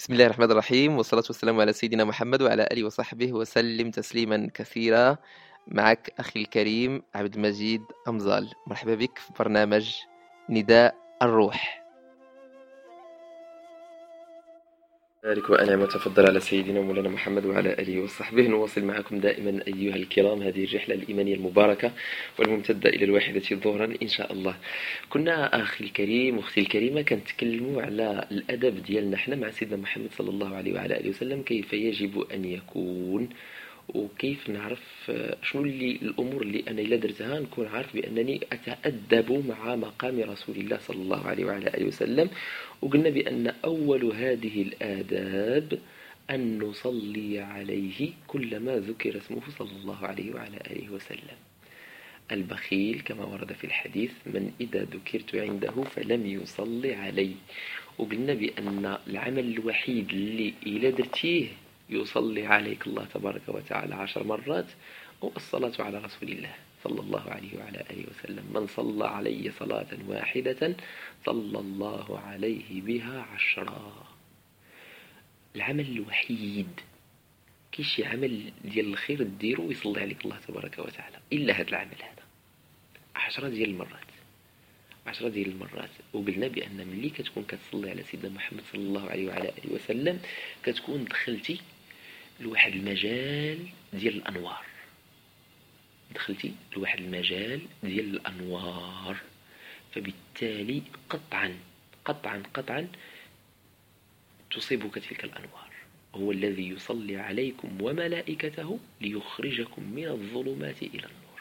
بسم الله الرحمن الرحيم والصلاة والسلام على سيدنا محمد وعلى آله وصحبه وسلم تسليما كثيرا. معك أخي الكريم عبد المجيد أمزال. مرحبا بك في برنامج نداء الروح. بارك وأنعم وتفضل على سيدنا مولانا محمد وعلى آله وصحبه. نواصل معكم دائما أيها الكرام. هذه الرحلة الإيمانية المباركة والممتدة إلى الواحدة ظهرا إن شاء الله. كنا أخي الكريم وأختي الكريمة كنتكلموا على الأدب ديالنا. حنا مع سيدنا محمد صلى الله عليه وعلى آله وسلم. كيف يجب أن يكون؟ وكيف نعرف شنو اللي الأمور اللي أنا إلا درتها نكون عارف بأنني أتأدب مع مقام رسول الله صلى الله عليه وعلى آله وسلم. وقلنا بأن أول هذه الآداب أن نصلي عليه كلما ذكر اسمه صلى الله عليه وعلى آله وسلم. البخيل كما ورد في الحديث من إذا ذكرت عنده فلم يصلي علي وقلنا بأن العمل الوحيد اللي إلا درتيه يصلي عليك الله تبارك وتعالى عشر مرات والصلاة على رسول الله صلى الله عليه وعلى آله وسلم. من صلى علي صلاة واحدة صلى الله عليه بها عشرا العمل الوحيد كيشي عمل ديال الخير ديرو ويصلي عليك الله تبارك وتعالى؟ إلا هذا العمل هذا. عشرة ديال المرات. عشرة ديال المرات. وقلنا بأن ملي كتكون كتصلي على سيدنا محمد صلى الله عليه وعلى آله وسلم كتكون دخلتي لواحد المجال ديال الأنوار. دخلتي؟ لواحد المجال ديال الأنوار. فبالتالي قطعا قطعا قطعا تصيبك تلك الأنوار. هو الذي يصلي عليكم وملائكته ليخرجكم من الظلمات إلى النور.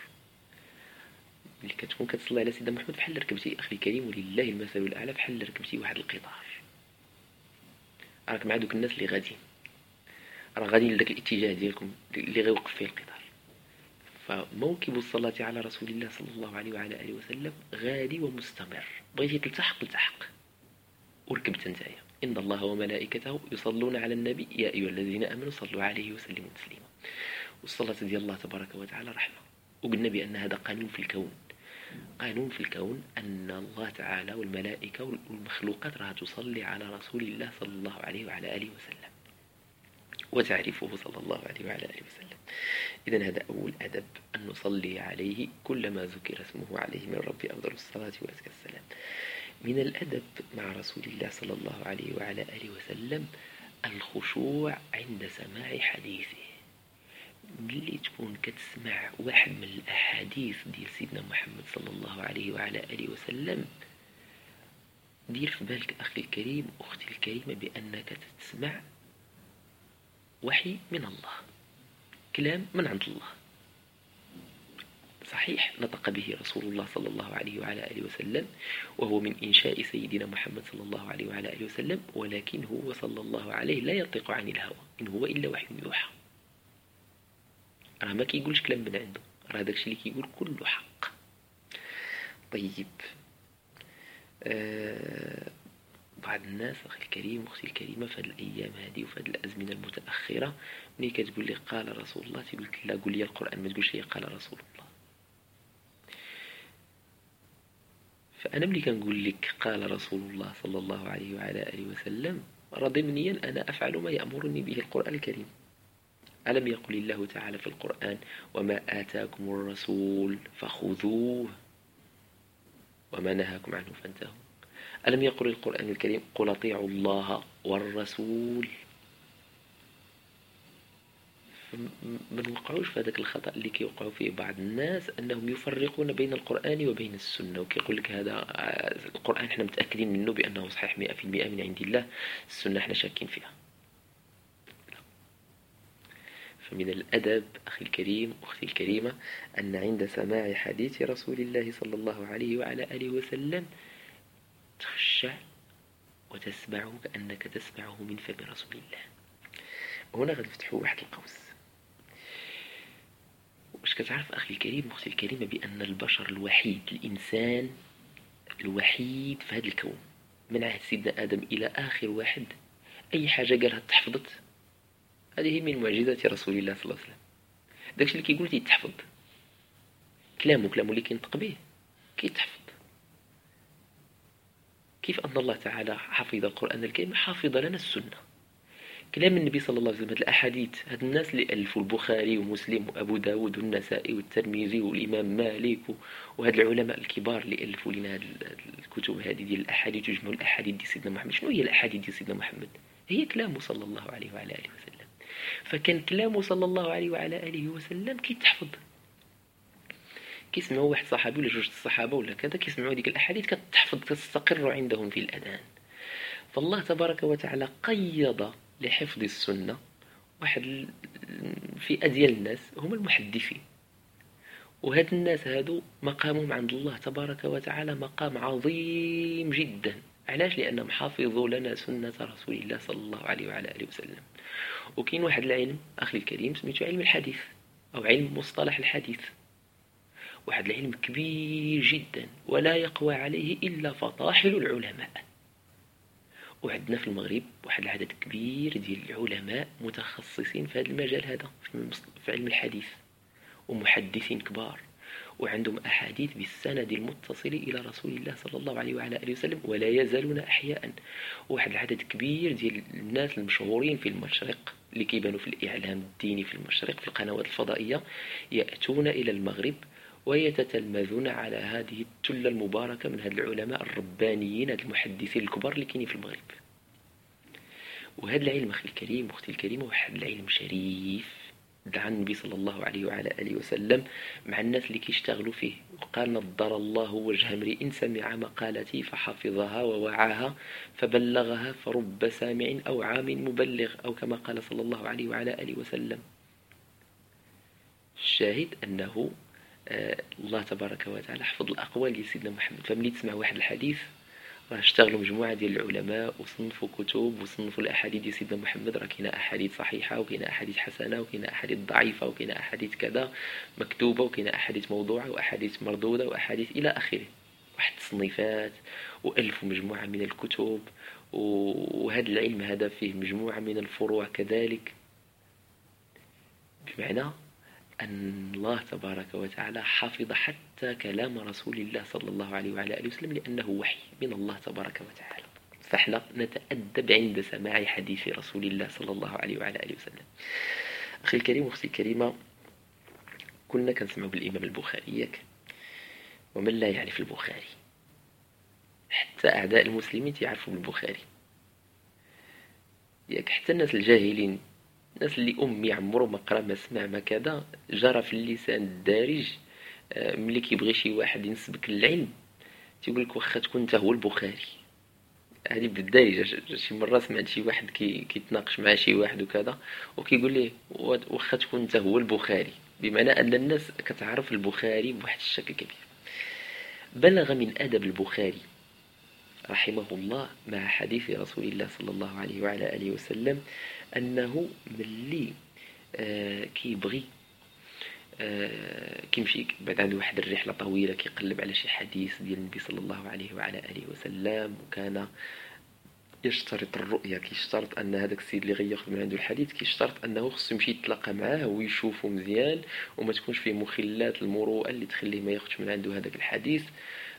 اللي كتكون كتصلي على سيدنا محمد بحال ركبتي. أخي الكريم ولله المثل الأعلى بحال ركبتي واحد القطار. راك مع دوك الناس اللي غاديين. راه غادي لذاك الاتجاه ديالكم اللي غيوقف فيه القطار. فموكب الصلاة على رسول الله صلى الله عليه وعلى آله وسلم غادي ومستمر. بغيتي تلتحق؟ تلتحق. وركبت نتايا إن الله وملائكته يصلون على النبي. يا أيها الذين آمنوا صلوا عليه وسلموا تسليما. والصلاة ديال الله تبارك وتعالى رحمة. وقلنا بأن هذا قانون في الكون. قانون في الكون أن الله تعالى والملائكة والمخلوقات راها تصلي على رسول الله صلى الله عليه وعلى آله وسلم. وتعرفه صلى الله عليه وعلى آله وسلم. إذا هذا أول أدب أن نصلي عليه كلما ذكر اسمه عليه من ربي أفضل الصلاة وأزكى السلام. من الأدب مع رسول الله صلى الله عليه وعلى آله وسلم الخشوع عند سماع حديثه. ملي تكون كتسمع واحد من الأحاديث ديال سيدنا محمد صلى الله عليه وعلى آله وسلم دير في بالك أخي الكريم أختي الكريمة بأنك تسمع وحي من الله. كلام من عند الله. صحيح نطق به رسول الله صلى الله عليه وعلى آله وسلم وهو من إنشاء سيدنا محمد صلى الله عليه وعلى آله وسلم ولكن هو صلى الله عليه لا ينطق عن الهوى إن هو إلا وحي يوحى. راه ما كيقولش كلام من عنده راه داكشي اللي كيقول كله حق. طيب آه بعض الناس أخي الكريم أختي الكريمة في هذه الأيام هذه وفي هذه الأزمنة المتأخرة ملي كتقول لي قال رسول الله تقول لا قول لي القرآن ما تقولش لي قال رسول الله. فأنا ملي كنقول لك قال رسول الله صلى الله عليه وعلى آله وسلم ضمنيا أنا أفعل ما يأمرني به القرآن الكريم. ألم يقل الله تعالى في القرآن وما آتاكم الرسول فخذوه وما نهاكم عنه فانتهوا. ألم يقل القرآن الكريم قل أطيعوا الله والرسول؟ ما نوقعوش في هذاك الخطأ اللي كيوقعوا فيه بعض الناس أنهم يفرقون بين القرآن وبين السنة وكيقول لك هذا القرآن إحنا متأكدين منه بأنه صحيح مئة في المئة من عند الله السنة إحنا شاكين فيها. فمن الأدب أخي الكريم أختي الكريمة أن عند سماع حديث رسول الله صلى الله عليه وعلى آله وسلم تخشع وتسمعه كأنك تسمعه من فم رسول الله. وهنا غنفتحوا واحد القوس. واش كتعرف أخي الكريم أختي الكريمة بأن البشر الوحيد الإنسان الوحيد في هذا الكون. من عهد سيدنا آدم إلى آخر واحد أي حاجة قالها تحفظت؟ هذه من معجزات رسول الله صلى الله عليه وسلم. داكشي اللي كيقول تيتحفظ كلامه كلامه اللي كينطق به كيتحفظ. كيف أن الله تعالى حفظ القرآن الكريم؟ حافظ لنا السنة. كلام النبي صلى الله عليه وسلم الأحاديث هاد الناس اللي ألفوا البخاري ومسلم وأبو داود والنسائي والترمذي والإمام مالك وهاد العلماء الكبار اللي ألفوا لنا هاد الكتب هذه ديال الأحاديث وجمعوا الأحاديث ديال سيدنا محمد. شنو هي الأحاديث ديال سيدنا محمد؟ هي كلامه صلى الله عليه وعلى آله وسلم. فكان كلامه صلى الله عليه وعلى آله وسلم كيتحفظ. كيسمعوا واحد صحابي ولا جوج الصحابة ولا كذا كيسمعوا ديك الأحاديث كتحفظ تستقر عندهم في الأذان. فالله تبارك وتعالى قيض لحفظ السنة واحد فئة ديال الناس هم المحدثين. وهاد الناس هادو مقامهم عند الله تبارك وتعالى مقام عظيم جدا. علاش؟ لأنهم حافظوا لنا سنة رسول الله صلى الله عليه وعلى آله وسلم. وكاين واحد العلم أخي الكريم سميتو علم الحديث أو علم مصطلح الحديث. واحد العلم كبير جدا ولا يقوى عليه إلا فطاحل العلماء. وعندنا في المغرب واحد العدد كبير ديال العلماء متخصصين في هذا المجال هذا في علم الحديث ومحدثين كبار. وعندهم أحاديث بالسند المتصل إلى رسول الله صلى الله عليه وعلى آله وسلم ولا يزالون أحياء. واحد العدد كبير ديال الناس المشهورين في المشرق اللي كيبانوا في الإعلام الديني في المشرق في القنوات الفضائية يأتون إلى المغرب ويتتلمذون على هذه التلة المباركة من هذه العلماء الربانيين هذه المحدثين الكبار اللي كاينين في المغرب. وهذا العلم أخي الكريم أختي الكريمة واحد العلم شريف. دعا النبي صلى الله عليه وعلى آله وسلم مع الناس اللي كيشتغلوا فيه. وقال نضر الله وجه امرئ سمع مقالتي فحفظها ووعاها فبلغها فرب سامع أو عام مبلغ أو كما قال صلى الله عليه وعلى آله وسلم. الشاهد أنه آه، الله تبارك وتعالى حفظ الأقوال ديال سيدنا محمد. فملي تسمع واحد الحديث اشتغلوا مجموعة ديال العلماء وصنفوا كتب وصنفوا الأحاديث ديال سيدنا محمد. راه كاينة أحاديث صحيحة وكاينة أحاديث حسنة وكاينة أحاديث ضعيفة وكاينة أحاديث كذا مكتوبة وكاينة أحاديث موضوعة وأحاديث مردودة وأحاديث إلى آخره. واحد التصنيفات وألفوا مجموعة من الكتب وهذا العلم هذا فيه مجموعة من الفروع كذلك. بمعنى أن الله تبارك وتعالى حفظ حتى كلام رسول الله صلى الله عليه وعلى آله وسلم لأنه وحي من الله تبارك وتعالى. فإحنا نتأدب عند سماع حديث رسول الله صلى الله عليه وعلى آله وسلم. أخي الكريم وأختي الكريمة كنا كنسمعوا بالإمام البخاري ياك. ومن لا يعرف البخاري؟ حتى أعداء المسلمين يعرفوا بالبخاري ياك حتى الناس الجاهلين الناس اللي أمي عمرو ما قرأ ما سمع ما كذا جرى في اللسان الدارج آه، ملي كيبغي شي واحد ينسبك للعلم تيقول لك واخا تكون انت هو البخاري. هذه بالدارجة شي مرة سمعت شي واحد كي كيتناقش مع شي واحد وكذا وكيقول ليه واخا تكون انت هو البخاري. بمعنى أن الناس كتعرف البخاري بواحد الشكل كبير. بلغ من أدب البخاري رحمه الله مع حديث رسول الله صلى الله عليه وعلى آله وسلم أنه ملي آه كيبغي آه كيمشي بعد عنده واحد الرحلة طويلة كيقلب على شي حديث ديال النبي صلى الله عليه وعلى آله وسلم وكان يشترط الرؤية كيشترط أن هذاك السيد اللي غياخذ من عنده الحديث كيشترط أنه خصو يمشي يتلاقى معاه ويشوفه مزيان وما تكونش فيه مخلات المروءة اللي تخليه ما ياخذش من عنده هذاك الحديث.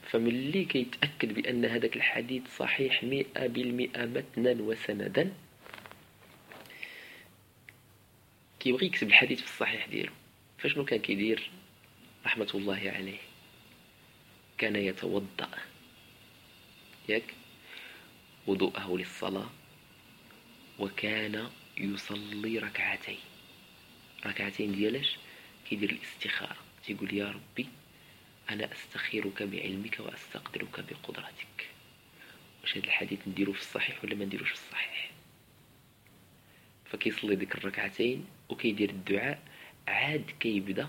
فملي كيتأكد بأن هذاك الحديث صحيح مئة بالمئة متنا وسندا؟ كيبغي يكتب الحديث في الصحيح ديالو. فشنو كان كيدير رحمة الله عليه؟ كان يتوضأ. ياك؟ وضوءه للصلاة. وكان يصلي ركعتين. ركعتين ديالاش كيدير الاستخارة. تيقول يا ربي أنا أستخيرك بعلمك وأستقدرك بقدرتك؟ واش هذا الحديث نديرو في الصحيح ولا ما نديروش في الصحيح؟ فكيصلي ديك الركعتين وكيدير الدعاء عاد كيبدأ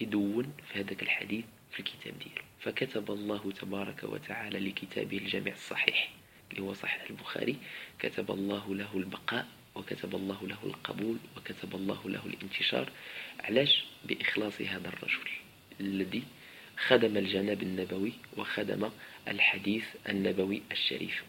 يدون في هذاك الحديث في الكتاب ديالو. فكتب الله تبارك وتعالى لكتابه الجامع الصحيح اللي هو صحيح البخاري كتب الله له البقاء وكتب الله له القبول وكتب الله له الانتشار علاش؟ بإخلاص هذا الرجل الذي خدم الجناب النبوي وخدم الحديث النبوي الشريف.